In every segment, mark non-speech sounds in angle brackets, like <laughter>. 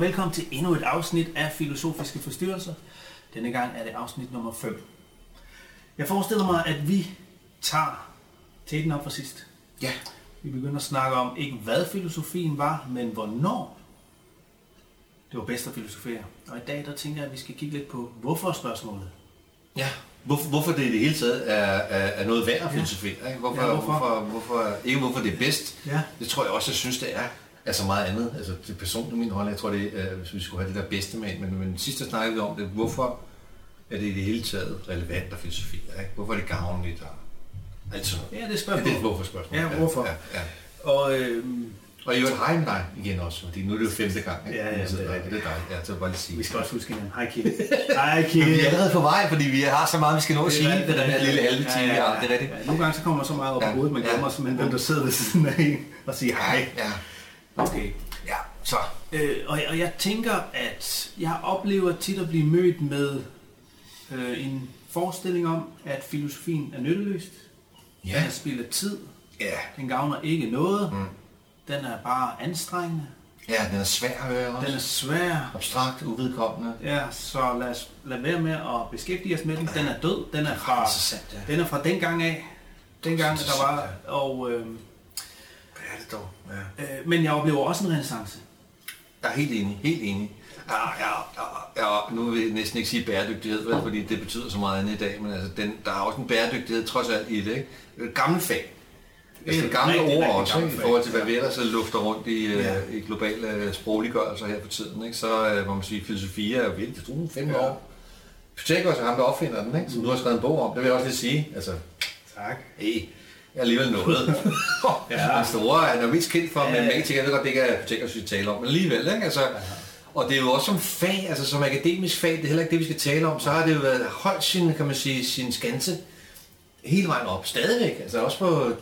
og velkommen til endnu et afsnit af Filosofiske Forstyrrelser. Denne gang er det afsnit nummer 5. Jeg forestiller mig, at vi tager tæten op for sidst. Ja. Vi begynder at snakke om ikke hvad filosofien var, men hvornår det var bedst at filosofere. Og i dag der tænker jeg, at vi skal kigge lidt på hvorfor spørgsmålet. Ja. Hvorfor, hvorfor det i det hele taget er, er, er noget værd at filosofere. Ikke? Hvorfor, Ja, hvorfor? Hvorfor, hvorfor, ikke hvorfor det er bedst. Ja. Det tror jeg også, jeg synes, det er. Altså meget andet. Altså det er personligt min rolle. Jeg tror, det er, hvis vi skulle have det der bedste med. Men, men sidst snakkede vi om det. Hvorfor er det i det hele taget relevant at filosofere? Ikke? Hvorfor er det gavnligt? Og alt sådan noget. Ja, det er Ja, spørgsmål. det er hvorfor spørgsmål. Ja, hvorfor? Ja, ja. Og øhm, Og i øvrigt hej med dig igen også, fordi nu er det jo femte gang. ikke? Ja, ja, det er det er dig. Ja, så bare lige sige. vi skal også huske hinanden. Hej Kille. Hej <laughs> Kille. vi er allerede på vej, fordi vi har så meget, vi skal nå at sige. er den her lille halve time, ja, ja, det er rigtigt. Ja, nogle gange så kommer man så meget op Ja, på hovedet, man ja. glemmer simpelthen, hvem der sidder ved siden af en og siger hej. Ja, Okay. ja, så. Øh, og, og jeg tænker, at jeg oplever tit at blive mødt med øh, en forestilling om, at filosofien er nytteløst. Ja. Den er spild af tid. Ja, Den gavner ikke noget. Mm. Den er bare anstrengende. ja, den er svær at høre også. Den er svær. abstrakt, uvedkommende. Ja, så lad os lade være med at beskæftige os med den. Den er død. Den er fra, Interessant, ja. den er fra dengang af. Dengang, der var... Og, øh, Hvad er det dog? Ja. øh, men jeg oplever også en renaissance. Jeg er helt enig, helt enig. Ja, ja, ja, ja, nu vil jeg næsten ikke sige bæredygtighed, vel, fordi det betyder så meget andet i dag, men altså, den, der er også en bæredygtighed trods alt i det, ikke? Et gammelt fag. Altså, det gamle rigtig, ord rigtig også, ikke? i forhold til, hvad vi ellers lufter rundt i, Ja. ja. i globale øh, sprogliggørelser her for tiden, ikke? så øh, må man sige, filosofi er jo virkelig, tror fem Ja. år. Pythagoras er ham, der opfinder den, ikke? som du har skrevet en bog om, det vil jeg også lige sige. Altså, Tak. hey, alligevel noget. <laughs> Ja. Den store, han er mest kendt for Ja. ja. matematik, jeg ved godt, det ikke er Pythagoras, vi taler om, men alligevel, ikke? Altså, og det er jo også som fag, altså som akademisk fag, det er heller ikke det, vi skal tale om, så har det jo været holdt sin, kan man sige, sin skanse hele vejen op, stadigvæk, altså også på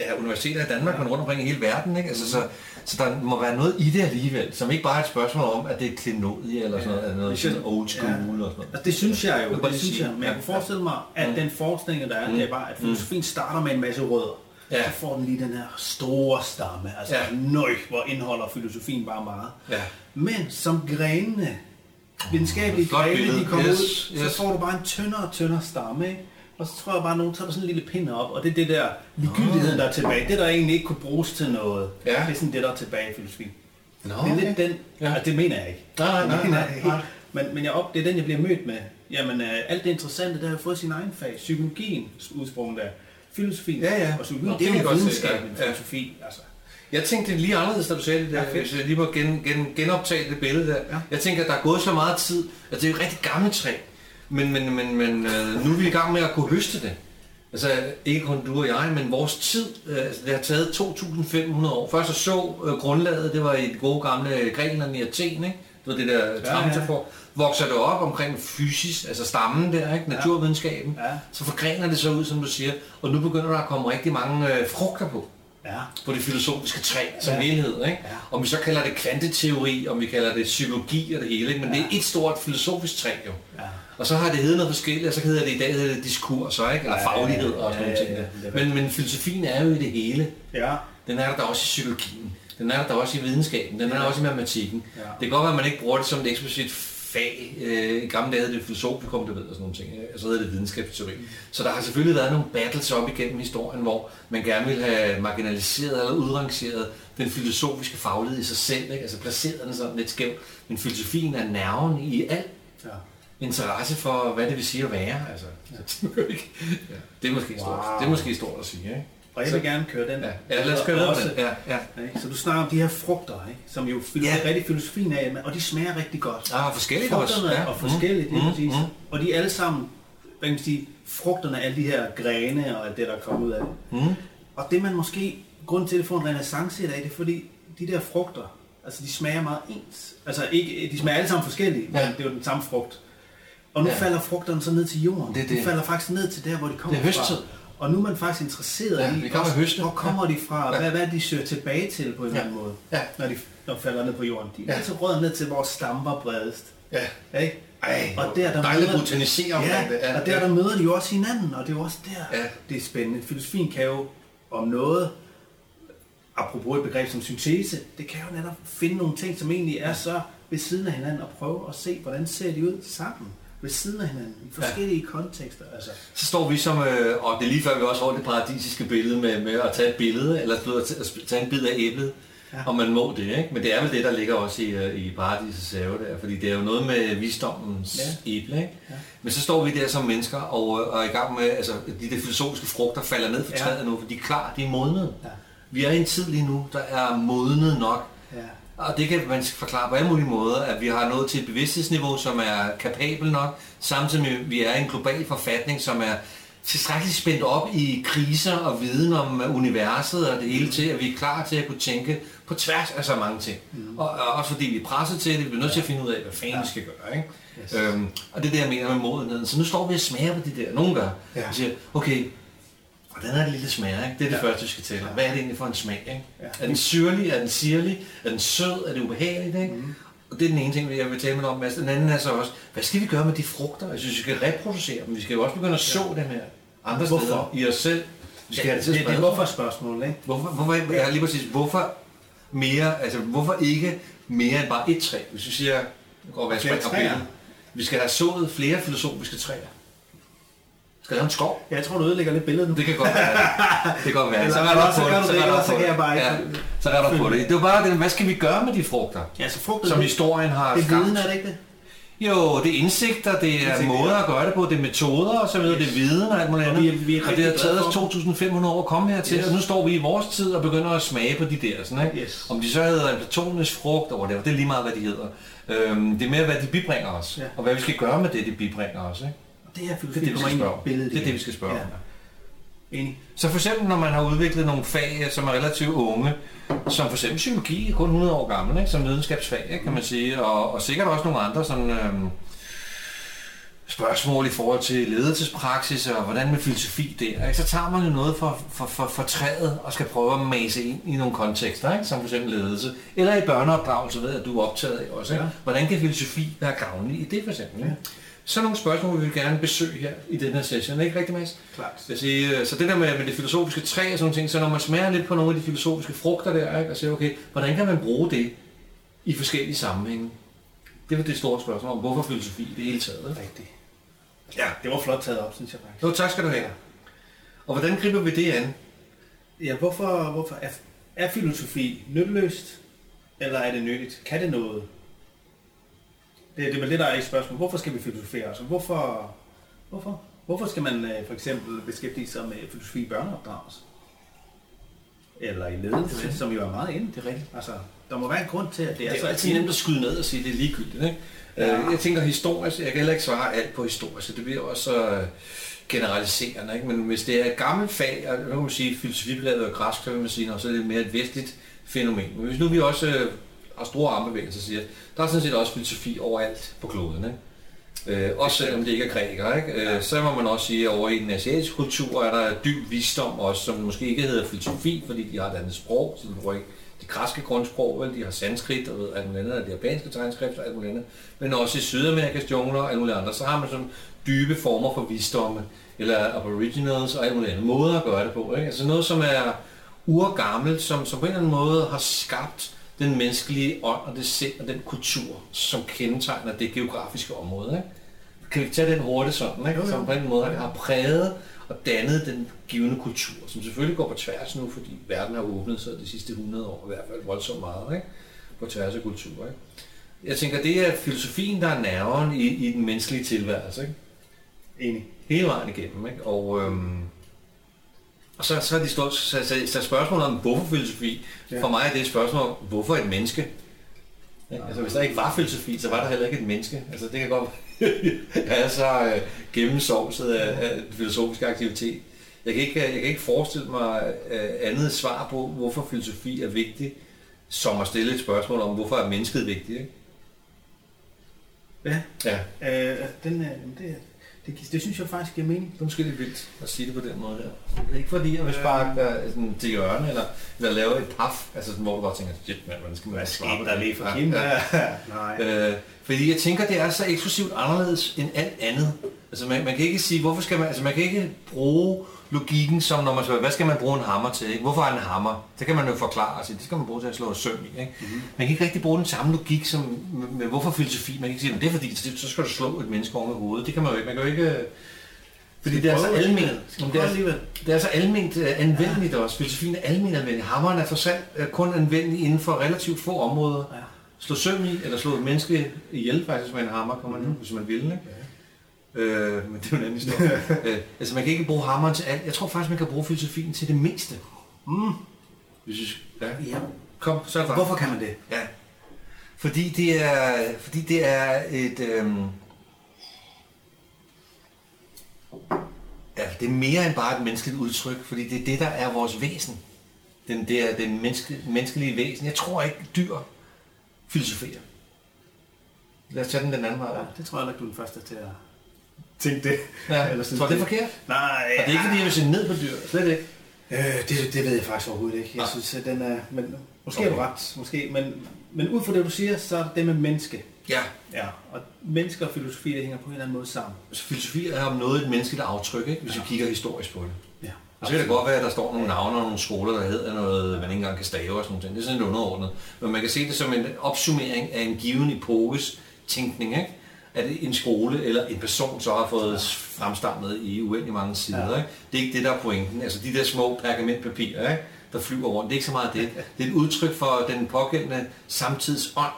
ja, universiteter i Danmark, men rundt omkring i hele verden, ikke? Altså, så, så der må være noget i det alligevel, som ikke bare er et spørgsmål om, at det er klenodie eller sådan noget, eller noget sådan old school ja. og sådan noget. Altså, det synes jeg jo, vil bare det synes jeg, men jeg kunne forestille mig, at Mm. den forskning, der er, Mm. det er bare, at filosofien starter med en masse rødder. Ja. Så får den lige den her store stamme, altså Ja. nøj, hvor indeholder filosofien bare meget. Ja. Men som grenene, videnskabelige grene, de kommer Yes, ud, så yes. får du bare en tyndere og tyndere stamme, ikke? Og så tror jeg bare, at nogen tager sådan en lille pind op, og det er det der ligegyldigheden, der er tilbage. Det, der egentlig ikke kunne bruges til noget, Ja. det er sådan det, der er tilbage i filosofien. Nå, Det er lidt den, ja. Altså, det mener jeg ikke. Nej, nej, nej, Det nej. Men, men jeg op, det er den, jeg bliver mødt med. Jamen, øh, alt det interessante, der har fået sin egen fag. Psykologien udsprung der. Filosofien. Ja, ja. Og psykologien, Nå, det er det jo ja. filosofi, altså. Jeg tænkte det lige anderledes, da du sagde det der, Ja, hvis jeg lige må gen, gen, genoptage det billede der. Ja. Jeg tænker, at der er gået så meget tid, at det er jo et rigtig gammelt træ, men, men, men, men øh, nu er vi i gang med at kunne høste det. Altså ikke kun du og jeg, men vores tid, øh, altså, det har taget 2.500 år. Først så så øh, grundlaget, det var i det gode gamle Grækenland i Athen, ikke? Det var det der ja. tramtafor. Vokser det op omkring fysisk, altså stammen der, ikke? naturvidenskaben, Ja. så forgrener det sig ud, som du siger, og nu begynder der at komme rigtig mange øh, frugter på Ja. på det filosofiske træ som Ja. ja. helhed. Ikke? Ja. Ja. Om vi så kalder det kvanteteori, om vi kalder det psykologi og det hele, ikke? men ja. det er et stort filosofisk træ jo. Ja. Og så har det heddet noget forskelligt, og så hedder det i dag hedder det diskurs, ikke? eller faglighed og sådan ja, nogle ja, ting. ja, der. det Men, men filosofien er jo i det hele. Ja. Den er der, der også i psykologien. Den er der, der også i videnskaben. Den er der også i matematikken. Ja. Det kan godt være, at man ikke bruger det som et eksplicit fag. Øh, I gamle dage hed det filosofikum, du ved, og sådan nogle ting. Og så hedder det videnskabsteori. Så der har selvfølgelig været nogle battles op igennem historien, hvor man gerne vil have marginaliseret eller udrangeret den filosofiske faglighed i sig selv. Ikke? Altså placeret den sådan lidt skævt. Men filosofien er nerven i alt ja. Interesse for, hvad det vil sige at være. Altså, er ja. det er måske stort. Wow. Det er måske stort at sige, ikke? Og jeg vil gerne køre den. Ja, ja lad os køre videre Også- med den. Ja, ja. Så du snakker om de her frugter, ikke? som jo filo- Ja. rigtig filosofien er, og de smager rigtig godt. Ah, forskelligt også. Frugterne Ja. og forskelligt, Mm, lige mm, præcis. mm. Og de er alle sammen, hvad kan man sige, frugterne af alle de her grene og alt det, der kommer ud af det. Mm. Og det man måske, grund til at får en renaissance i dag, det er fordi, de der frugter, altså de smager meget ens. Altså ikke, de smager alle sammen forskellige. Ja. men det er jo den samme frugt. Og nu ja. Ja. falder frugterne så ned til jorden. Det det. De falder faktisk ned til der, hvor de kommer Det er høsttid. fra. Og nu er man faktisk interesseret Ja, i, vi også, høste. hvor kommer de fra, Ja. hvad, hvad de søger tilbage til på en eller Ja. anden måde, Ja. når de når de falder ned på jorden. De er Ja. altid rødder ned til, hvor stammer var bredest. Ja. Ikke? Ej, Og der, der dejligt møder- botanisere Ja, det. og der, der møder de jo også hinanden, og det er jo også der, Ja. det er spændende. Filosofien kan jo om noget, apropos et begreb som syntese, det kan jo netop finde nogle ting, som egentlig er så ved siden af hinanden og prøve at se, hvordan ser de ud sammen ved siden af hinanden, i forskellige ja. kontekster. Altså. Så står vi som, øh, og det er lige før vi også får det paradisiske billede med, med at tage et billede, eller at tage en bid af æblet, ja. og man må det, ikke? Men det er vel det, der ligger også i, øh, i paradisets have der, fordi det er jo noget med visdommens ja. æble, ikke? Ja. Men så står vi der som mennesker og, og er i gang med, altså de der filosofiske frugter falder ned fra træet ja. nu, for de er klar, de er modnet. Ja. Vi er i en tid lige nu, der er modnet nok. Ja. Og det kan man forklare på alle mulige måder, at vi har nået til et bevidsthedsniveau, som er kapabel nok, samtidig med, at vi er i en global forfatning, som er tilstrækkeligt spændt op i kriser og viden om universet og det hele til, at vi er klar til at kunne tænke på tværs af så mange ting. Mm. Og, og også fordi vi er presset til det, vi bliver nødt til at finde ud af, hvad fanden vi skal gøre. Ikke? Yes. Øhm, og det er det, jeg mener med modenheden. Så nu står vi og smager på de der. Nogle gør. Ja. Og siger, okay, hvordan er det lille smag, ikke? Det er det ja. første, vi skal tale om. Hvad er det egentlig for en smag, ikke? Ja. Er den syrlig? Er den sirlig? Er den sød? Er det ubehageligt, ikke? Mm. Og det er den ene ting, jeg vil tale med om, Mads. Den anden er så også, hvad skal vi gøre med de frugter? Jeg synes, vi skal reproducere dem. Vi skal jo også begynde at så dem her andre hvorfor? steder i os selv. Vi skal ja, det, det, det er hvorfor spørgsmål, ikke? Hvorfor, hvorfor, ja, lige præcis, hvorfor mere, altså hvorfor ikke mere end bare et træ? Hvis vi siger, går være spring vi skal have sået flere filosofiske træer. Skal have en skov? Ja, jeg tror, du ødelægger lidt billedet nu. Det kan godt være. Det kan godt være. <laughs> Så er der på det. Så, det, så kan jeg bare. Ja, så er der på det. Det var bare det, hvad skal vi gøre med de frugter? Ja, så frugter som historien har skabt. Det er viden, er det ikke det? Jo, det er indsigter, det er Indsigt, måder at gøre det på, det er metoder og så videre, yes. det er viden og alt muligt andet. Og, vi, vi og det har taget os 2.500 år at komme hertil, yes. og nu står vi i vores tid og begynder at smage på de der. Sådan, ikke? Yes. Om de så hedder en platonisk frugt, og det, det er lige meget, hvad de hedder. Øhm, det er mere, hvad de bibringer os, ja. og hvad vi skal gøre med det, de bibringer os. Ikke? Det er, det, er det, vi skal spørge. Billedet det er det, vi skal spørge ja. om. Enig. Så for eksempel, når man har udviklet nogle fag, som er relativt unge, som for eksempel psykologi kun 100 år gammel, ikke? som videnskabsfag, ikke? kan man sige, og, og sikkert også nogle andre sådan, øhm, spørgsmål i forhold til ledelsespraksis og hvordan med filosofi der, ikke? så tager man jo noget for, for, for, for træet og skal prøve at mase ind i nogle kontekster, ikke? som for eksempel ledelse. Eller i børneopdragelse, ved at du er optaget af også. Ikke? Hvordan kan filosofi være gavnlig i det for eksempel? Ikke? Så nogle spørgsmål, vi vil gerne besøge her i den her session, ikke rigtig, Mads? Klart. Jeg siger, øh, så det der med, med det filosofiske træ og sådan ting, så når man smager lidt på nogle af de filosofiske frugter der, ikke? og siger, okay, hvordan kan man bruge det i forskellige sammenhænge? Det var det store spørgsmål om, hvorfor filosofi i det hele taget. Ikke? Rigtigt. Ja, det var flot taget op, synes jeg faktisk. Jo, tak skal du have. Og hvordan griber vi det an? Ja, hvorfor, hvorfor er, er filosofi nytteløst, eller er det nyttigt? Kan det noget? Det, det er vel det, der er i spørgsmål. Hvorfor skal vi filosofere? Altså, hvorfor, hvorfor, hvorfor skal man øh, for eksempel beskæftige sig med filosofi i børneopdragelse? Eller i ledelse, som jo er meget inde. Det er rigtigt. Altså, der må være en grund til, at det er, det er så altid nemt at skyde ned og sige, at det er ligegyldigt. Ikke? Ja. Øh, jeg tænker historisk, jeg kan heller ikke svare alt på historisk, det bliver også øh, generaliserende. Ikke? Men hvis det er et gammelt fag, og man sige, filosofibladet og græsk, så vil man sige, så er det mere et vestligt fænomen. Men hvis nu vi også øh, har store armbevægelser, siger, der er sådan set også filosofi overalt på kloden. Ikke? Øh, også selvom det ikke er grækere, ikke? Øh, så må man også sige, at over i den asiatiske kultur er der dyb visdom også, som måske ikke hedder filosofi, fordi de har et andet sprog, så de bruger ikke det græske grundsprog, vel? de har sanskrit og ved, alt muligt andet, det japanske tegnskrift og alt muligt andet, men også i Sydamerikas jungler og alt muligt andet, så har man sådan dybe former for visdomme, eller aboriginals og alt muligt andet, måder at gøre det på. Ikke? Altså noget, som er urgammelt, som, som på en eller anden måde har skabt den menneskelige ånd og det sind og den kultur, som kendetegner det geografiske område. Ikke? Kan vi tage den hurtigt sådan, ikke? som på en måde har præget og dannet den givende kultur, som selvfølgelig går på tværs nu, fordi verden har åbnet sig de sidste 100 år, i hvert fald voldsomt meget, ikke? på tværs af kultur. Ikke? Jeg tænker, det er filosofien, der er nerven i, i den menneskelige tilværelse. Ikke? Enig. Hele vejen igennem. Ikke? Og, øhm, og så, så er de stort, så, så, så spørgsmålet om hvorfor filosofi, ja. for mig er det et spørgsmål om, hvorfor et menneske? Ja. Altså, hvis der ikke var filosofi, så var der heller ikke et menneske. Altså, det kan godt <laughs> er så øh, gennemsovset af, af filosofisk aktivitet. Jeg kan, ikke, jeg kan ikke forestille mig øh, andet svar på, hvorfor filosofi er vigtig, som at stille et spørgsmål om, hvorfor er mennesket vigtigt. Ikke? Ja. ja. Øh, den, øh, det, det, det synes jeg faktisk giver mening. Det er måske lidt vildt at sige det på den måde der. Det er ikke fordi, jeg vil sparke dig sådan, til hjørne, eller, eller lave et paf, altså sådan, hvor du bare tænker, shit mand, hvordan skal man svare på der lige for Kim? Ja. Nej. Øh, fordi jeg tænker, det er så eksklusivt anderledes end alt andet Altså man, man kan ikke sige, hvorfor skal man, altså man kan ikke bruge logikken som når man spørger, hvad skal man bruge en hammer til? Ikke? Hvorfor er en hammer? Det kan man jo forklare og sige, det skal man bruge til at slå et søm i. Ikke? Mm-hmm. Man kan ikke rigtig bruge den samme logik som med, med hvorfor filosofi. Man kan ikke sige, at det er fordi, så skal du slå et menneske over med hovedet. Det kan man jo ikke. Man kan jo ikke fordi det er, så almindeligt, det, er, det er så almindeligt uh, anvendeligt ja. også. Filosofien er almindeligt anvendelig. Hammeren er for sig uh, kun anvendelig inden for relativt få områder. Ja. Slå søm i, eller slå et menneske ihjel faktisk med en hammer, kan man, mm. hvis man vil. Ikke? Ja. Øh, men det er jo en anden historie. <laughs> øh, altså man kan ikke bruge hammeren til alt. Jeg tror faktisk, man kan bruge filosofien til det meste. Mm. Hvis jeg, ja. ja. Kom, så er det Hvorfor kan man det? Ja. Fordi det er, fordi det er et... Øhm, Ja, det er mere end bare et menneskeligt udtryk, fordi det er det, der er vores væsen. Den, det er den menneske, menneskelige væsen. Jeg tror ikke, dyr filosoferer. Lad os tage den den anden vej. Ja, det tror jeg ikke, du er den første til at tænke det. Ja, <laughs> Eller synes, tror det er forkert? Nej. Og det er ikke, fordi jeg vil se ned på dyr. Slet ikke. Øh, det, det ved jeg faktisk overhovedet ikke. Jeg Nej. synes, at den er... Men, måske okay. er du ret, måske. Men, men ud fra det, du siger, så er det med menneske. Ja. ja. Og mennesker og filosofi, det hænger på en eller anden måde sammen. Så filosofi er om noget et menneskeligt aftryk, ikke? hvis ja. vi kigger historisk på det. Ja. Og så kan det godt være, at der står nogle navne og nogle skoler, der hedder noget, man ikke engang kan stave og sådan noget. Det er sådan lidt underordnet. Men man kan se det som en opsummering af en given epokes tænkning. Ikke? At en skole eller en person så har fået fremstammet i uendelig mange sider. Ja. Ikke? Det er ikke det, der er pointen. Altså de der små pergamentpapirer, ikke? der flyver rundt. Det er ikke så meget det. <laughs> Det er et udtryk for den pågældende samtidsånd,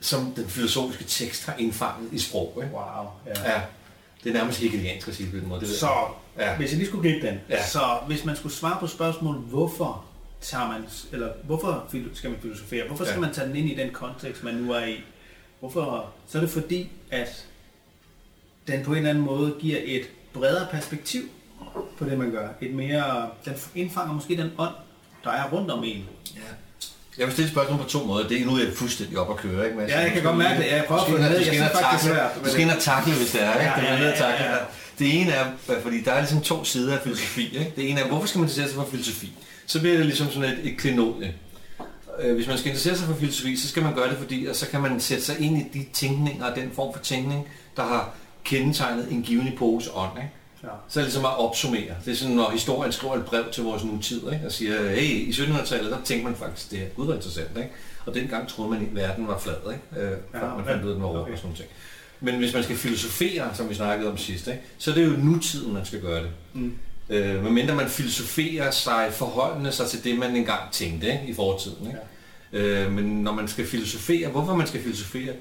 som den filosofiske tekst har indfanget i sprog. Ikke? Wow. Ja. ja. Det er nærmest hegeliansk at sige på den måde. Det så, ja. hvis jeg lige skulle gribe den, ja. så hvis man skulle svare på spørgsmålet, hvorfor tager man, eller hvorfor skal man filosofere? Hvorfor skal ja. man tage den ind i den kontekst, man nu er i? Hvorfor? Så er det fordi, at den på en eller anden måde giver et bredere perspektiv på det, man gør. Et mere, den indfanger måske den ånd, der er rundt om en. Ja. Jeg vil stille spørgsmål på to måder. Det er nu er jeg fuldstændig op at køre, ikke? Men ja, jeg kan godt mærke det. Jeg prøver at få det ned. Jeg synes faktisk, svært. Du skal ind og takle, hvis det er, ikke? Ja, ja, ja, ja, ja. Det ene er, fordi der er ligesom to sider af filosofi, ikke? Det ene er, hvorfor skal man interessere sig for filosofi? Så bliver det ligesom sådan et, et klenodie. Øh, hvis man skal interessere sig for filosofi, så skal man gøre det, fordi og så kan man sætte sig ind i de tænkninger og den form for tænkning, der har kendetegnet en given epokes ånd, ikke? Ja. Så er det ligesom at opsummere. Det er sådan, når historien skriver et brev til vores nutid, ikke? og siger, hey, i 1700-tallet, der tænkte man faktisk, det er gud interessant. Ikke? Og dengang troede man, at verden var flad, ikke? Øh, ja, man fandt ud af, den var okay. og sådan ting. Men hvis man skal filosofere, som vi snakkede om sidst, ikke? så er det jo nutiden, man skal gøre det. Mm. Øh, medmindre man filosoferer sig, forholdende sig til det, man engang tænkte ikke? i fortiden. Ikke? Ja. Øh, men når man skal filosofere, hvorfor man skal filosofere,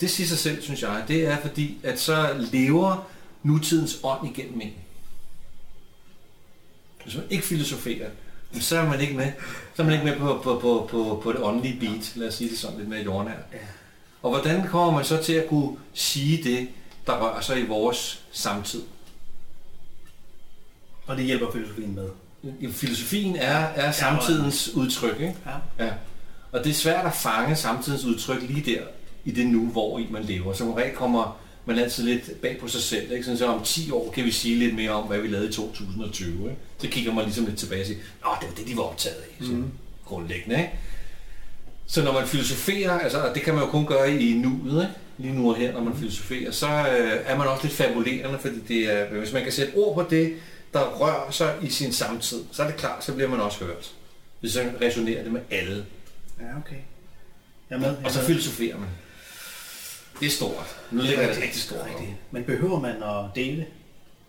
det siger sig selv, synes jeg, det er fordi, at så lever nutidens ånd igennem en. Hvis man ikke filosoferer, så er man ikke med. Så er man ikke med på, på, på, på, på det åndelige beat, lad os sige det sådan lidt mere jordnært. Ja. Og hvordan kommer man så til at kunne sige det, der rører sig i vores samtid? Og det hjælper filosofien med? Filosofien er, er samtidens udtryk, ikke? Ja. ja. Og det er svært at fange samtidens udtryk lige der, i det nu, hvor i man lever. Som regel kommer man altid lidt bag på sig selv. Ikke? Sådan, så om 10 år kan vi sige lidt mere om, hvad vi lavede i 2020. Ikke? Så kigger man ligesom lidt tilbage og siger, Nå, det var det, de var optaget af. Så, mm. Grundlæggende. Ikke? Så når man filosoferer, altså, og det kan man jo kun gøre i nuet, ikke? lige nu og her, når man filosoferer, så øh, er man også lidt fabulerende, fordi det er, hvis man kan sætte ord på det, der rører sig i sin samtid, så er det klart, så bliver man også hørt. Hvis man resonerer det med alle. Ja, okay. Jeg er med. Jeg og så filosoferer man. Det er stort. Nu ligger det rigtig stort. Rigtigt. Men behøver man at dele?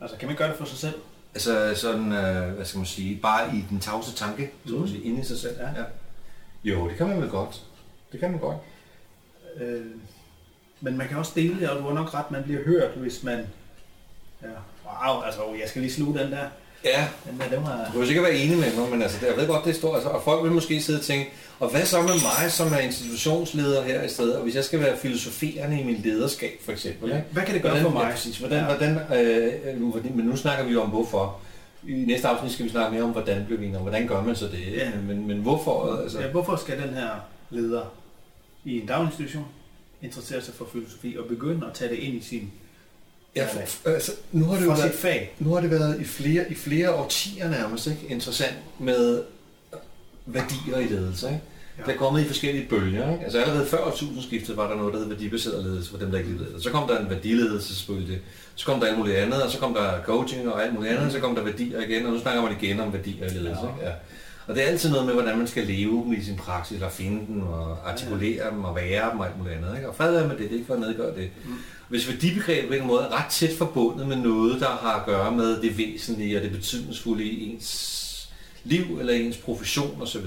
Altså, kan man gøre det for sig selv? Altså sådan, øh, hvad skal man sige, bare i den tavse tanke, så mm. sige, inde i sig selv. Ja. ja. Jo, det kan man vel godt. Det kan man godt. Øh, men man kan også dele det, og du har nok ret, man bliver hørt, hvis man... Ja, wow, altså, jeg skal lige sluge den der. Ja, den der, den var... du kan sikkert være enig med mig, men altså, jeg ved godt, det står, altså, og folk vil måske sidde og tænke, og hvad så med mig, som er institutionsleder her i stedet, og hvis jeg skal være filosoferende i min lederskab, for eksempel? Ja. Hvad kan det gøre hvordan, for mig? Ja, præcis. Hvordan, hvordan, øh, nu, men nu snakker vi jo om hvorfor. I næste afsnit skal vi snakke mere om, hvordan bliver vi og hvordan gør man så det? Ja. Men, men hvorfor? Altså... Ja, hvorfor skal den her leder i en daginstitution interessere sig for filosofi og begynde at tage det ind i sin Ja, for, altså, nu har det jo været, fag. Nu har det været i flere, i flere årtier nærmest ikke? interessant med værdier i ledelse. Ikke? Ja. Det er kommet i forskellige bølger. Ikke? Altså allerede før årtusindskiftet var der noget, der hed værdibaseret ledelse for dem, der ikke det. Så kom der en værdiledelse selvfølgelig. Så kom der alt muligt andet, og så kom der coaching og alt muligt andet, og så kom der værdier igen, og nu snakker man igen om værdier og ledelse. Ja. Ikke? Ja. Og det er altid noget med, hvordan man skal leve dem i sin praksis, eller finde dem, og artikulere ja. dem, og være dem, og alt muligt andet. Ikke? Og fred er med det, det er ikke for at nedgøre det. Mm. Hvis værdibegrebet på en måde er ret tæt forbundet med noget, der har at gøre med det væsentlige og det betydningsfulde i ens liv, eller ens profession osv.,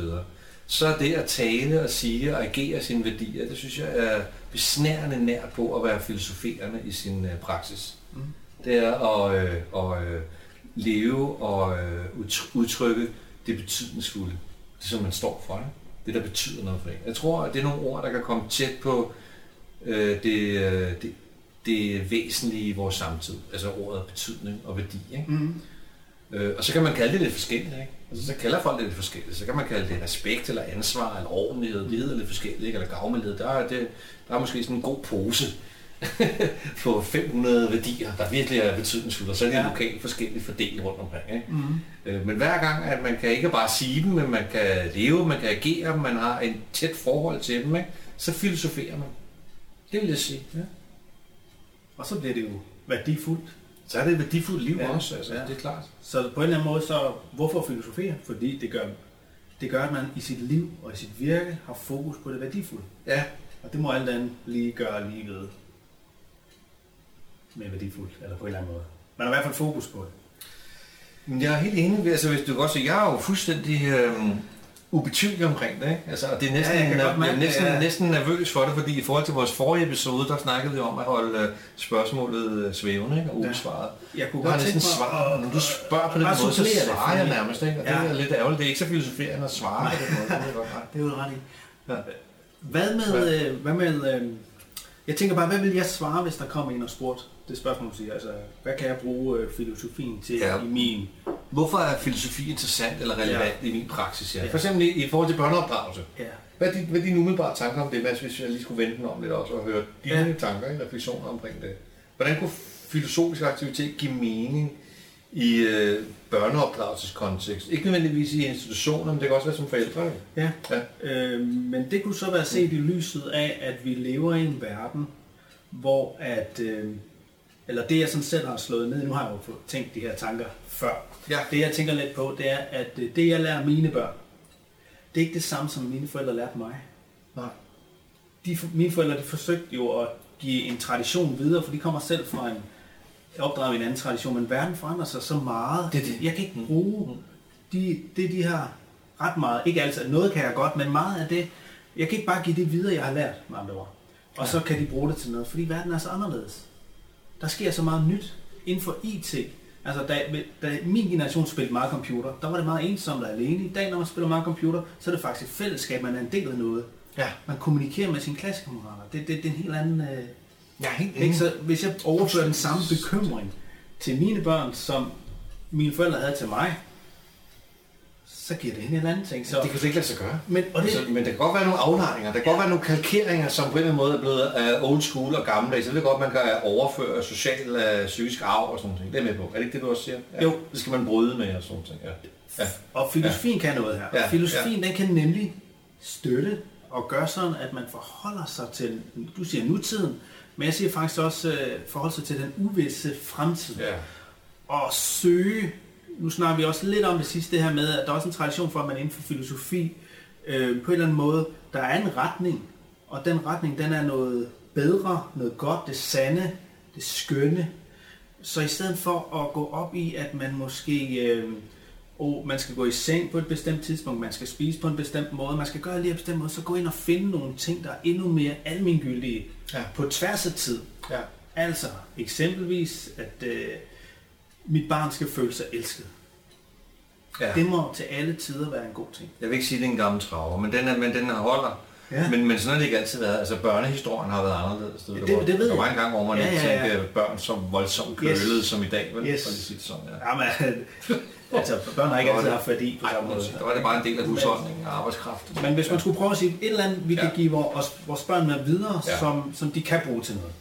så er det at tale og sige og agere sine værdier, det synes jeg er besnærende nært på at være filosoferende i sin uh, praksis. Mm. Det er at, øh, at øh, leve og øh, udtrykke det betydningsfulde, det som man står for, ikke? det der betyder noget for en. Jeg tror, at det er nogle ord, der kan komme tæt på øh, det, øh, det, det væsentlige i vores samtid, altså ordet betydning og værdi. Ikke? Mm. Øh, og så kan man kalde det lidt forskelligt. Ikke? Altså, så kalder folk det lidt forskelligt. Så kan man kalde det respekt, eller ansvar, eller ordentlighed. Det hedder lidt forskelligt, ikke? eller gavmildhed. Der er, det, der er måske sådan en god pose <laughs> på 500 værdier, der virkelig er betydningsfulde, og så er det ja. lokalt forskelligt fordelt rundt omkring. Ikke? Mm. Øh, men hver gang, at man kan ikke bare sige dem, men man kan leve, man kan agere, man har en tæt forhold til dem, ikke? så filosoferer man. Det vil jeg sige. Ja. Og så bliver det jo værdifuldt. Så er det et værdifuldt liv ja. også, altså, ja. det er klart. Så på en eller anden måde, så hvorfor filosofere? Fordi det gør, det gør, at man i sit liv og i sit virke har fokus på det værdifulde. Ja. Og det må alt andet lige gøre lige med værdifuldt, eller på en eller anden måde. Man har i hvert fald fokus på det. Men jeg er helt enig. Altså, hvis du godt se, jeg er jo fuldstændig øh, ubetydelig omkring det. Ikke? Altså, og det er næsten, ja, jeg, jeg, jeg er næsten, ja. næsten nervøs for det, fordi i forhold til vores forrige episode, der snakkede vi om at holde øh, spørgsmålet øh, svævende ikke? og ubesvaret. Ja. Jeg kunne godt tænke mig svar, når du spørger på den måde, så svarer jeg nærmest. Ikke? Og ja. det er lidt ærgerligt. Det er ikke så filosoferende at svare på den måde. Det er, er jo ret i. Ja. Hvad med, hvad? Øh, hvad med øh, jeg tænker bare, hvad vil jeg svare, hvis der kommer en og spurgte det spørgsmål, du siger, altså, hvad kan jeg bruge øh, filosofien til ja. i min... Hvorfor er filosofi interessant eller relevant ja. i min praksis? Ja? ja. For eksempel i, i forhold til børneopdragelse. Ja. Hvad er, din, hvad er dine umiddelbare tanker om det, hvis jeg lige skulle vente den om lidt også og høre dine ja. tanker og refleksioner omkring det? Hvordan kunne filosofisk aktivitet give mening i øh, børneopdragelseskontekst? Ikke nødvendigvis i institutioner, men det kan også være som forældre. Ja, ja. Øh, men det kunne så være set i lyset af, at vi lever i en verden, hvor at... Øh, eller det jeg sådan selv har slået ned, nu har jeg jo tænkt de her tanker før. Ja. Det jeg tænker lidt på, det er, at øh, det jeg lærer mine børn, det er ikke det samme, som mine forældre lærte mig. Nej. De, mine forældre de forsøgte jo at give en tradition videre, for de kommer selv fra en opdraget i en anden tradition, men verden forandrer sig så meget. Det, det. Jeg kan ikke mm. bruge mm. de, det, de har ret meget. Ikke altid, noget kan jeg godt, men meget af det, jeg kan ikke bare give det videre, jeg har lært, med andre ord. Og ja. så kan de bruge det til noget, fordi verden er så anderledes der sker så meget nyt inden for IT. Altså, da, da min generation spillede meget computer, der var det meget ensomt og alene. I dag, når man spiller meget computer, så er det faktisk et fællesskab, man er en del af noget. Ja. Man kommunikerer med sine klassekammerater. Det, det, det er en helt anden... Øh, ja, helt ikke? Så hvis jeg overfører den samme bekymring til mine børn, som mine forældre havde til mig, så giver det en eller anden ting. Så... Det kan det ikke lade sig gøre. Men, og det... altså, men der kan godt være nogle aflejringer, der kan ja. godt være nogle kalkeringer, som på en eller anden måde er blevet uh, old school og gammeldags. Så det er godt, man kan overføre social uh, psykisk arv og sådan noget. Det er med på. Er det ikke det, du også siger? Ja. Jo. Det skal man bryde med og sådan noget. Ja. Ja. Og filosofien ja. kan noget her. Ja. Filosofien ja. den kan nemlig støtte og gøre sådan, at man forholder sig til, du siger nutiden, men jeg siger faktisk også forholde sig til den uvisse fremtid. Ja. Og søge nu snakker vi også lidt om det sidste det her med, at der er også en tradition for, at man inden for filosofi øh, på en eller anden måde, der er en retning, og den retning, den er noget bedre, noget godt, det sande, det skønne. Så i stedet for at gå op i, at man måske, øh, oh, man skal gå i seng på et bestemt tidspunkt, man skal spise på en bestemt måde, man skal gøre det lige på en bestemt måde, så gå ind og finde nogle ting, der er endnu mere almengyldige ja. på tværs af tid. Ja. Altså eksempelvis, at øh, mit barn skal føle sig elsket. Ja. Det må til alle tider være en god ting. Jeg vil ikke sige, at det er en gammel traver, men den, er, men den holder. Ja. Men, men sådan har det ikke altid været. Altså børnehistorien har været anderledes. Det, ja, det, det ved der var en gang, hvor man ja, ikke ja, ja. tænkte børn som voldsomt kølede yes. som i dag. Vel? Yes. For sige det sådan, ja. ja men, altså, børn har ikke altid haft værdi på samme måde. Der var det bare en del af husholdningen og arbejdskraft. Men hvis man skulle prøve at sige et eller andet, vi kan give vores, vores børn med videre, ja. som, som de kan bruge til noget.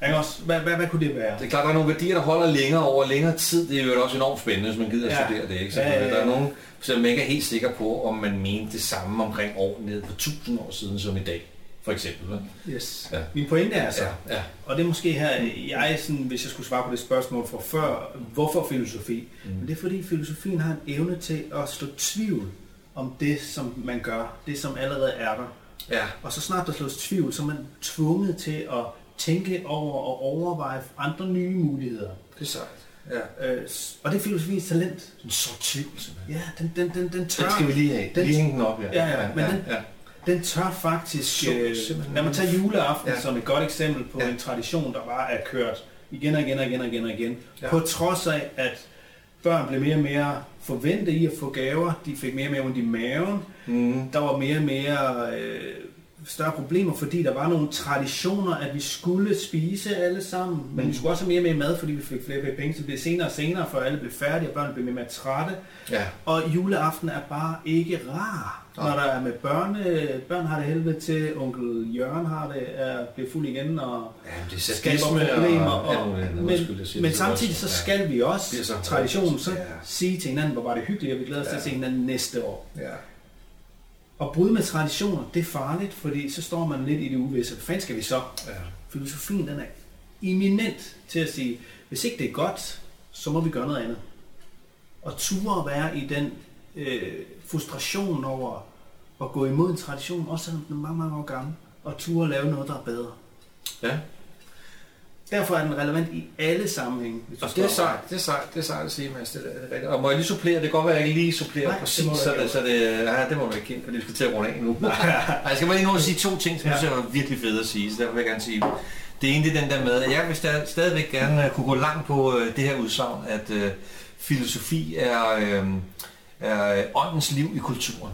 Ja. Ikke også? Hvad, hvad, hvad kunne det være? Det er klart, der er nogle værdier, der holder længere over længere tid. Det er jo også enormt spændende, hvis man gider at Ja. studere det. Ikke? Så Ja, ja, ja. Der er nogen, som man ikke er helt sikker på, om man mente det samme omkring år ned for 1000 år siden som i dag. For eksempel. vel? Yes. Ja. Min pointe er så, Ja, ja. og det er måske her, jeg sådan, hvis jeg skulle svare på det spørgsmål fra før, hvorfor filosofi? Mm. Men det er fordi filosofien har en evne til at slå tvivl om det, som man gør, det som allerede er der. ja. Og så snart der slås tvivl, så er man tvunget til at tænke over og overveje andre nye muligheder. Det er sejt. Ja. Øh, og det er filosofiens talent. En sort tvivl, simpelthen. Ja, den, den, den, den tør. Den skal vi lige have. Den- lige hænge den op, ja. Ja, ja, men den- ja. Den tør faktisk, Så øh, lad mig tage juleaften Ja. som et godt eksempel på Ja. en tradition, der bare er kørt igen og igen og igen og igen og igen. Ja. På trods af, at børn blev mere og mere forventet i at få gaver, de fik mere og mere ondt i maven, Mm. der var mere og mere øh, større problemer, fordi der var nogle traditioner, at vi skulle spise alle sammen, men vi skulle også have mere og mere mad, fordi vi fik flere og penge, så det blev senere og senere, før alle blev færdige, og børn blev mere og mere trætte. Ja. Og juleaften er bare ikke rar. Nej. Når der er med børne, børn har det helvede til, onkel Jørgen har det, er blevet fuld igen og Ja, det er skaber problemer. og, Og, andet. men, siger men samtidig så skal vi Det er også, så traditionen, så Ja. sige til hinanden, hvor var det hyggeligt, og vi glæder os til Ja. at se hinanden næste år. Ja. Og bryde med traditioner, det er farligt, fordi så står man lidt i det uvisse. Hvad fanden skal vi så? ja. Filosofien den er eminent til at sige, hvis ikke det er godt, så må vi gøre noget andet. Og ture at være i den øh, frustration over at gå imod en tradition, også selvom den er mange, mange år gammel, og ture at lave noget, der er bedre. ja. Derfor er den relevant i alle sammenhænge. Og det er sejt, det er sejt, det er sejt at sige, Mads. Det er, det er. Og må jeg lige supplere? Det kan godt være, at jeg ikke lige supplerer Nej, præcis, så, det, så det, ja, det må du ikke fordi vi skal til at runde af nu. <laughs> Jeg skal bare lige nå at sige to ting, som jeg Ja. synes er virkelig fede at sige, så derfor vil jeg gerne sige. Det ene det er den der med, at jeg vil stadig, stadigvæk gerne øh, kunne gå langt på øh, det her udsagn, at øh, filosofi er, øh, er åndens liv i kulturen.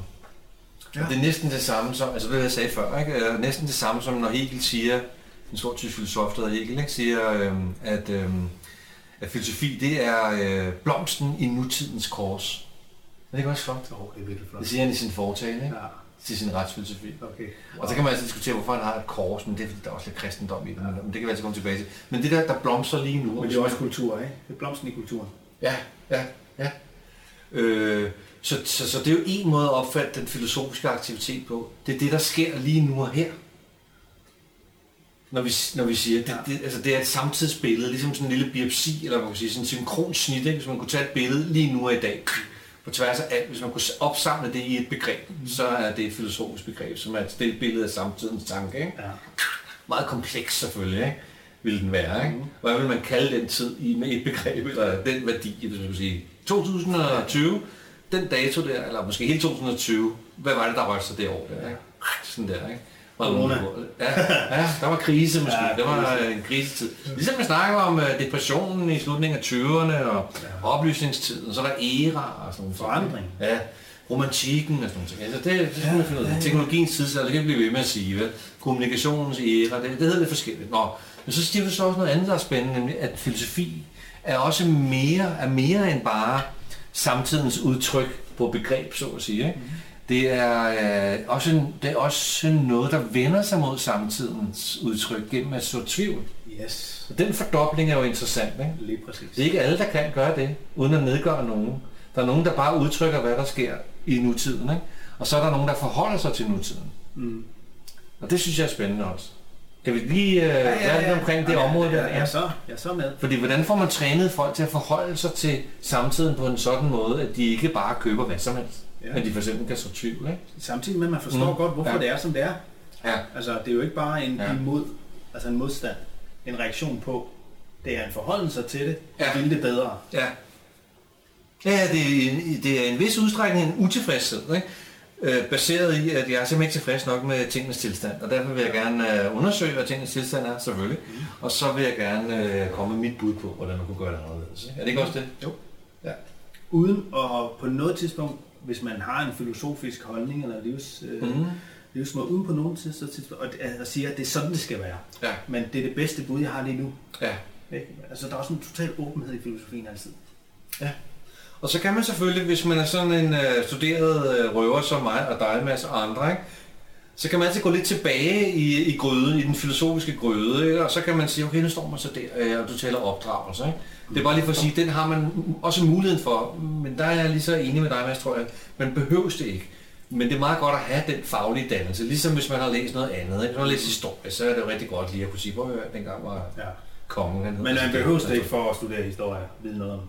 Ja. Ja. Det er næsten det samme som, altså det jeg sagde før, ikke? Næsten det samme som når Hegel siger, en stor tysk filosof, der hedder Hegel, ikke? siger, øh, at, øh, at filosofi det er øh, blomsten i nutidens kors. Er det ikke også flot? Åh, det er virkelig flot. Det siger han i sin foretale, ikke? Ja, til sin retsfilosofi. okay. Og så kan man altså diskutere, hvorfor han har et kors, men det er fordi, der er også lidt kristendom i det, men, men det kan vi altså komme tilbage til. Men det der, der blomstrer lige nu... Men det er også kultur, ikke? Det er blomsten i kulturen. Ja, ja, ja. Øh, så, så, så det er jo en måde at opfatte den filosofiske aktivitet på. Det er det, der sker lige nu og her. Når vi, når vi siger, det, det, altså det er et samtidsbillede, ligesom sådan en lille biopsi, eller man kan sige, sådan en synkronsnit, ikke? hvis man kunne tage et billede lige nu og i dag, på tværs af alt, hvis man kunne opsamle det i et begreb, så er det et filosofisk begreb, som er et stillbillede af samtidens tanke. Ikke? Ja. Meget kompleks selvfølgelig, ikke? vil den være. Ikke? Hvad vil man kalde den tid i med et begreb, eller den værdi, hvis man skulle sige 2020, den dato der, eller måske hele 2020, hvad var det, der rørte sig det år der? Ikke? Sådan der, ikke? Corona. Ja, ja, der var krise måske. Ja, Ja, der var krise. en krisetid. Ligesom man snakker om uh, depressionen i slutningen af 20'erne og ja. oplysningstiden, så er der æra og sådan noget. Forandring. Ja, romantikken og sådan noget. Altså, det, det man finde ud af. Teknologiens tidsalder, det kan vi blive ved med at sige. Vel? Kommunikationens æra, det, det hedder lidt forskelligt. Nå, men så siger du så også noget andet, der er spændende, nemlig at filosofi er også mere, er mere end bare samtidens udtryk på begreb, så at sige. Ikke? Det, er, øh, også, en- det er også noget, der vender sig mod samtidens udtryk gennem at så tvivl. Yes. Og den fordobling er jo interessant. Ikke? Lige præcis. Det er ikke alle, der kan gøre det, uden at nedgøre nogen. Der er nogen, der bare udtrykker, hvad der sker i nutiden. Ikke? Og så er der nogen, der forholder sig til nutiden. Mm. Og det synes jeg er spændende også. Kan vi lige øh, ja, ja, ja. omkring det ja, område ja, der? Ja, er så, jeg er så med. Fordi hvordan får man trænet folk til at forholde sig til samtiden på en sådan måde, at de ikke bare køber hvad som helst, Ja. men de for eksempel kan så tvivl, ikke? Samtidig med, at man forstår Mm. mm. godt, hvorfor Ja. det er, som det er. Ja. Altså, det er jo ikke bare en, Ja. en mod, altså en modstand, en reaktion på. Det er en forholden sig til det, Ja. ja. vil det bedre. Ja. Ja, det er, en- det er en vis udstrækning en utilfredshed, ikke? Øh, baseret i, at jeg er simpelthen ikke tilfreds nok med tingens tilstand, og derfor vil jeg gerne øh, undersøge, hvad tingens tilstand er, selvfølgelig. Mm. Og så vil jeg gerne øh, komme med mit bud på, hvordan man kunne gøre det anderledes. Er det ikke også det? Jo. Ja. Uden at på noget tidspunkt, hvis man har en filosofisk holdning eller livs, øh, Mm. livsmåde, uden på nogen tidspunkt, og, og siger, at det er sådan, det skal være. Ja. Men det er det bedste bud, jeg har lige nu. ja. Ikke? Altså, der er også en total åbenhed i filosofien altid. Og så kan man selvfølgelig, hvis man er sådan en øh, studeret øh, røver som mig og dig, Mads og andre, ikke? Så kan man altid gå lidt tilbage i, i gryden, i den filosofiske gryde, ikke? og så kan man sige, okay, nu står man så der, øh, og du taler opdragelse. Ikke? Det er bare lige for at sige, den har man også muligheden for, men der er jeg lige så enig med dig, Mads, tror jeg. Man behøves det ikke. Men det er meget godt at have den faglige dannelse, ligesom hvis man har læst noget andet. Ikke? Hvis man har læst historie, så er det jo rigtig godt lige at kunne sige, hvor jeg dengang var Ja. kongen. Han. Men man behøver det ikke for at studere historie, vide noget om.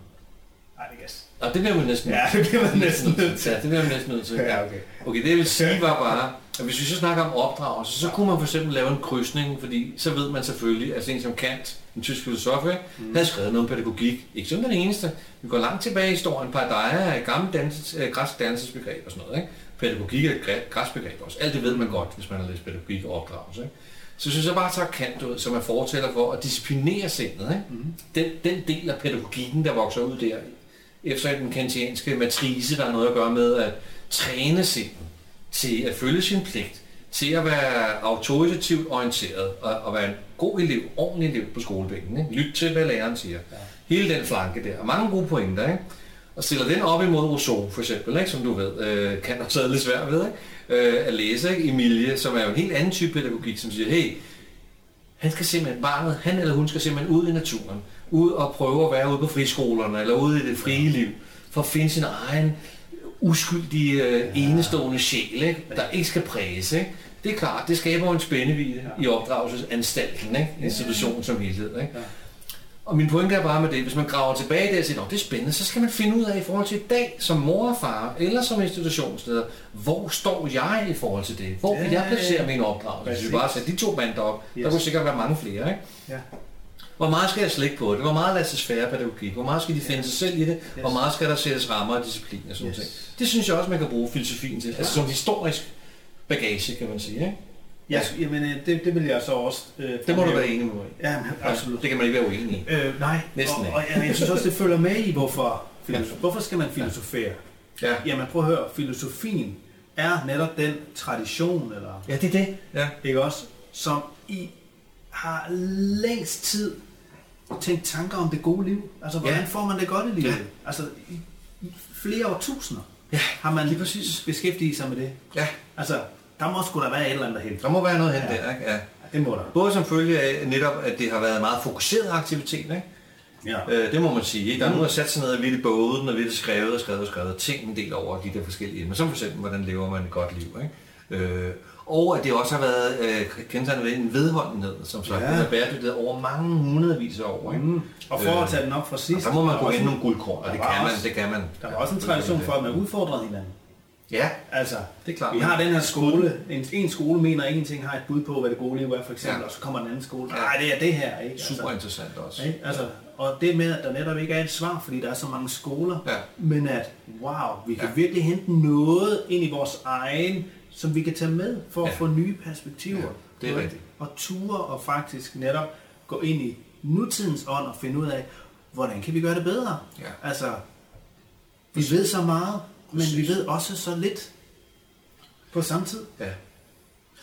Nej, det gas. Og det bliver man næsten Ja, det bliver man <laughs> næsten nødt til. Ja, det bliver man næsten nødt til. Ja, okay. Okay, det jeg vil sige var bare, at hvis vi så snakker om opdragelse, så kunne man for eksempel lave en krydsning, fordi så ved man selvfølgelig, at en som Kant, en tysk filosof, Mm. havde skrevet noget om pædagogik. Ikke som den eneste. Vi går langt tilbage i historien. Paideia er et gammelt danses, øh, græsk dannelsesbegreb og sådan noget. Ikke? Pædagogik er et græ- græsk begreb også. Alt det ved man godt, hvis man har læst pædagogik og opdragelse. Ikke? Så synes jeg bare tager Kant ud, som er fortæller for at disciplinere sindet. Ikke? Mm. Den, den del af pædagogikken, der vokser ud der, efter den kantianske matrice, der har noget at gøre med at træne sindet til at følge sin pligt, til at være autoritativt orienteret og, og være en god elev, ordentlig elev på skolebænken. Ikke? Lyt til, hvad læreren siger. Ja. Hele den flanke der. Og mange gode pointer. Ikke? Og stiller den op imod Rousseau, for eksempel, ikke? som du ved, øh, kan også lidt svært ved, ikke? Øh, at læse. Ikke? Emilie, som er jo en helt anden type pædagogik, som siger, hey, han skal simpelthen, barnet, han eller hun skal simpelthen ud i naturen, ud og prøve at være ude på friskolerne, eller ude i det frie liv, for at finde sin egen uskyldige, øh, enestående sjæl, ikke? der ikke skal præges. Ikke? Det er klart, det skaber en spændevide Ja. i opdragelsesanstalten, ikke? institutionen som helhed. Ikke? Ja. Og min pointe er bare med det, hvis man graver tilbage der og siger, "Nå, det er spændende, så skal man finde ud af i forhold til i dag, som mor og far, eller som institutionsleder, hvor står jeg i forhold til det? Hvor vil Ja, jeg placere min opdragelse? Hvis vi bare sætter de to bander op, yes. der kunne sikkert være mange flere. Ikke? Ja. Hvor meget skal jeg slække på det? Hvor meget lader sig sfære pædagogik? Hvor meget skal de finde sig selv i det? Hvor meget skal der sættes rammer og disciplin og sådan Yes. ting? Det synes jeg også, man kan bruge filosofien til. Altså som historisk bagage, kan man sige. Ikke? Ja, jamen, øh, det, det vil jeg så også... Øh, Det må du være enig med mig. Ja, men absolut. Det kan man ikke være uenig i. Øh, nej, Næsten og, og, og jeg synes også, det følger med i, hvorfor, filosof- Ja. hvorfor skal man filosofere? Ja. Jamen prøv at høre, filosofien er netop den tradition, eller ja, det er det. Ja. ikke også, som I har længst tid tænkt tanker om det gode liv. Altså, hvordan Ja. får man det godt i livet? Ja. Altså, i, i flere årtusinder Ja, har man lige præcis. beskæftiget sig med det. ja, Altså, der må sgu da være et eller andet hen. der må være noget hen Ja. der. Ikke? Ja. Det må der. Både som følge af netop, at det har været meget fokuseret aktivitet. Ikke? Ja. Øh, det må man sige. Ikke? Der er nogen, der har sat sig ned og vildt båden, og vildt skrevet og skrevet og skrevet ting en del over de der forskellige emner. Som for eksempel, hvordan lever man et godt liv. Ikke? Øh, og at det også har været øh, kendetegnet ved en vedholdenhed, som sagt, Ja. har bæredygtighed over mange hundredvis af år. Ikke? Mm. Og for at Øh, tage den op fra Og sidst, der må man gå ind nogle guldkorn, og det kan man, også- det kan man. Der var også en tradition for, at man udfordrede hinanden. Ja, Altså, det er klart. vi har den her skole, en, en skole mener en ting, har et bud på, hvad det gode liv er, for eksempel, Ja. og så kommer en anden skole, Ja. nej, det er det her, ikke? Super interessant også. Ikke? Altså, og det med, at der netop ikke er et svar, fordi der er så mange skoler, Ja. men at, wow, vi kan Ja. virkelig hente noget ind i vores egen, som vi kan tage med for at Ja. få nye perspektiver. Ja, det er Og- rigtigt. Og ture og faktisk netop gå ind i nutidens ånd og finde ud af, hvordan kan vi gøre det bedre? Ja. Altså, vi ved så meget, men vi ved også så lidt på samme tid. Ja.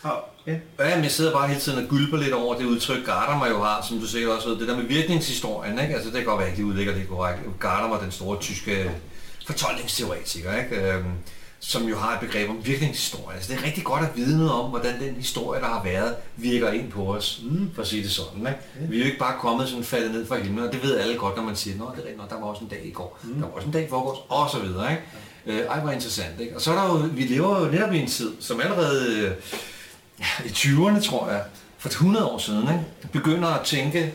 Og, ja. Ja, men jeg sidder bare hele tiden og gylper lidt over det udtryk, Gadamer jo har, som du sikkert også ved, det der med virkningshistorien, ikke? Altså det kan godt være, at lige udlægger det korrekt. Gadamer, den store tyske fortolkningsteoretiker, ikke? Øhm, som jo har et begreb om virkningshistorie. Altså det er rigtig godt at vide noget om, hvordan den historie, der har været, virker ind på os, mm. for at sige det sådan. Ikke? Vi er jo ikke bare kommet sådan faldet ned fra himlen, og det ved alle godt, når man siger, at det er rigtigt, der var også en dag i går, mm. der var også en dag i forgårs, og så videre. Ikke? Øh, ej, hvor interessant. Ikke? Og så er der jo, vi lever jo netop i en tid, som allerede ja, i 20'erne, tror jeg, for 100 år siden, ikke? begynder at tænke,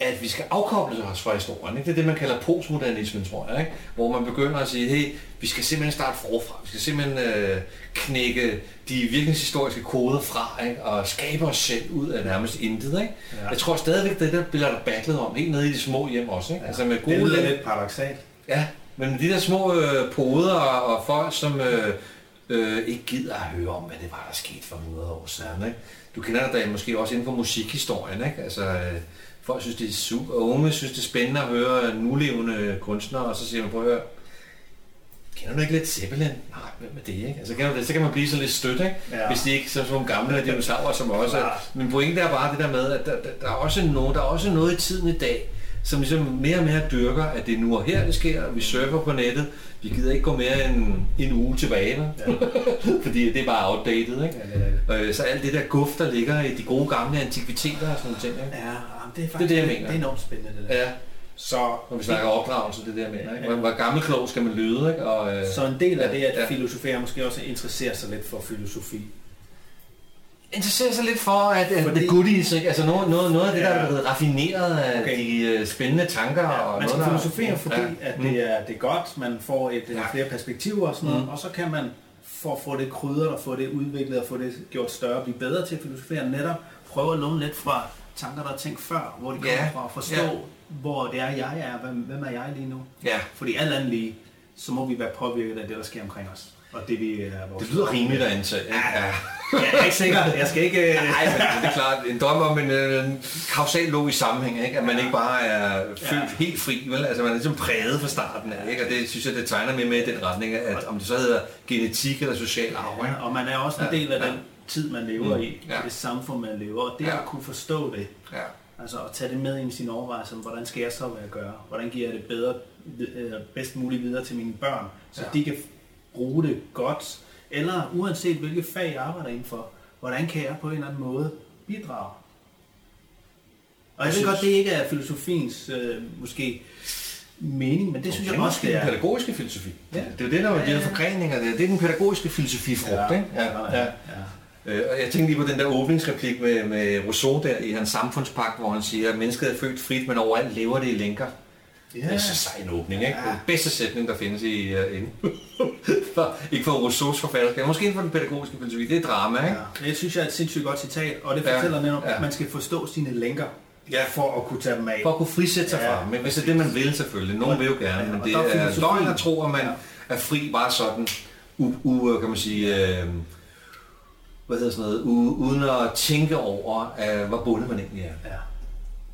at vi skal afkoble os fra historien. Ikke? Det er det, man kalder postmodernismen, tror jeg. Ikke? Hvor man begynder at sige, hey, vi skal simpelthen starte forfra. Vi skal simpelthen øh, knække de virkningshistoriske koder fra, ikke? og skabe os selv ud af nærmest intet. Ikke? Ja. Jeg tror stadigvæk, det der bliver der battlet om, helt nede i de små hjem også. Ikke? Ja. Altså med Det gode lyder lem- lidt paradoxalt. Ja, men de der små øh, poder og, og folk, som øh, øh, ikke gider at høre om, hvad det var, der skete for 100 år siden. Ikke? Du kender det måske også inden for musikhistorien. Ikke? Altså, øh, folk synes, det er super, og unge synes, det er spændende at høre nulevende kunstnere, og så siger man, prøv at høre, kender du ikke lidt Zeppelin? Nej, hvem er det, ikke? Altså, kan du det? Så kan man blive sådan lidt stødt, ikke? Ja. Hvis de ikke er sådan nogle gamle dinosaurer, som også Ja. Men pointen er bare det der med, at der, der, der, er også noget, der er også noget i tiden i dag, som ligesom mere og mere dyrker, at det er nu og her, det sker. Vi surfer på nettet. Vi gider ikke gå mere end en uge tilbage, ja. <laughs> fordi det er bare outdated. Ikke? Ja, det er det. Øh, Så alt det der guf, der ligger i de gode gamle antikviteter og sådan nogle ting. Ikke? Ja, det er faktisk Det er det, jeg mener. det er enormt spændende, det der. Ja, Så, når vi snakker opdragelse, det er det, jeg mener. Ikke? Hvor, hvor gammelklog skal man lyde, ikke? Og, øh, så en del af det, at ja. filosofere måske også interesserer sig lidt for filosofi. interesserer sig lidt for, at, at Fordi- the goodies, ikke? altså noget, noget, noget af det, der er blevet raffineret af Okay. de øh, spændende tanker. og Ja, man noget, skal der- filosofere, fordi Ja. at Mm. det er, det er godt, man får et, Ja. ja. flere perspektiver og sådan noget, Mm. og så kan man for at få det krydret og få det udviklet og få det gjort større, blive bedre til at filosofere, netop prøve at låne lidt fra tanker, der er tænkt før, hvor de kommer Ja. fra, og forstå, Ja. hvor det er, jeg er, hvem, hvem er jeg lige nu. Ja, Fordi alt andet lige, så må vi være påvirket af det, der sker omkring os. Og det vi er vores det lyder rimeligt at antage. ikke? Ja. Jeg er ikke sikker, jeg skal ikke... øh, Nej, men det er klart, en drøm om en, øh, en kausal logisk sammenhæng, ikke? at man Ja. ikke bare er født Ja. helt fri, vel? Altså man er ligesom præget fra starten af, ikke? og det synes jeg, det tegner mere med i den retning, at om det så hedder genetik eller social arv. Ja, og man er også en Ja, del af ja. den tid, man lever Mm, i, ja. det samfund, man lever, og det Ja. at kunne forstå det, Ja. altså at tage det med ind i sine overvejelser, hvordan skal jeg så være at gøre, hvordan giver jeg det bedre, øh, bedst muligt videre til mine børn, så Ja. de kan bruge det godt, eller uanset hvilket fag jeg arbejder indenfor, hvordan kan jeg på en eller anden måde bidrage? Og jeg ved synes- godt, det ikke er filosofiens øh, måske mening, men det synes jeg også, det den er. pædagogiske filosofi. Ja. Det er jo det, der er Ja, de ja. forgreninger. Det er, det er den pædagogiske filosofifrugt. ikke? ja, ja. Øh, og jeg tænkte lige på den der åbningsreplik med, med Rousseau der i hans samfundspagt, hvor han siger, at mennesket er født frit, men overalt lever det i lænker. ja. Det er så sej en åbning, ikke? Ja. Den bedste sætning, der findes i uh, inden. <laughs> for, ikke for Rousseaus forfatterskab, måske inden for den pædagogiske filosofi. Det er drama, ikke? Ja, det synes jeg er et sindssygt godt citat, og det Ja, fortæller netop, ja. at man skal forstå sine lænker, Ja. for at kunne tage dem af. For at kunne frisætte sig Ja, fra dem, ikke? hvis det er det, man vil selvfølgelig. Nogen vil jo gerne, Ja, men det er løgn at tro, at man Ja. er fri bare sådan, u, u, kan man sige, øh, hvad hedder sådan noget, uden at tænke over, øh, hvor bundet man egentlig er. Ja.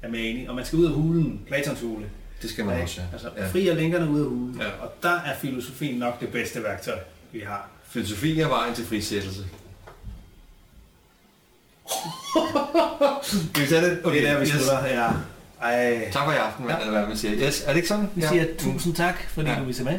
Jeg er enig. Og man skal ud af hulen, Platons hule. Det skal man Ja, også, ja. Altså, ja. fri af lænkerne ud af hulen. Ja. Og der er filosofien nok det bedste værktøj, vi har. Filosofi er vejen til frisættelse. <laughs> Skal vi tage det? Okay, det er der, vi slutter. Ja. Ej. Tak for i aften, mand, Ja. eller hvad man siger. Yes, er det ikke sådan? Vi siger tusind tak, fordi Ja. du vil se med.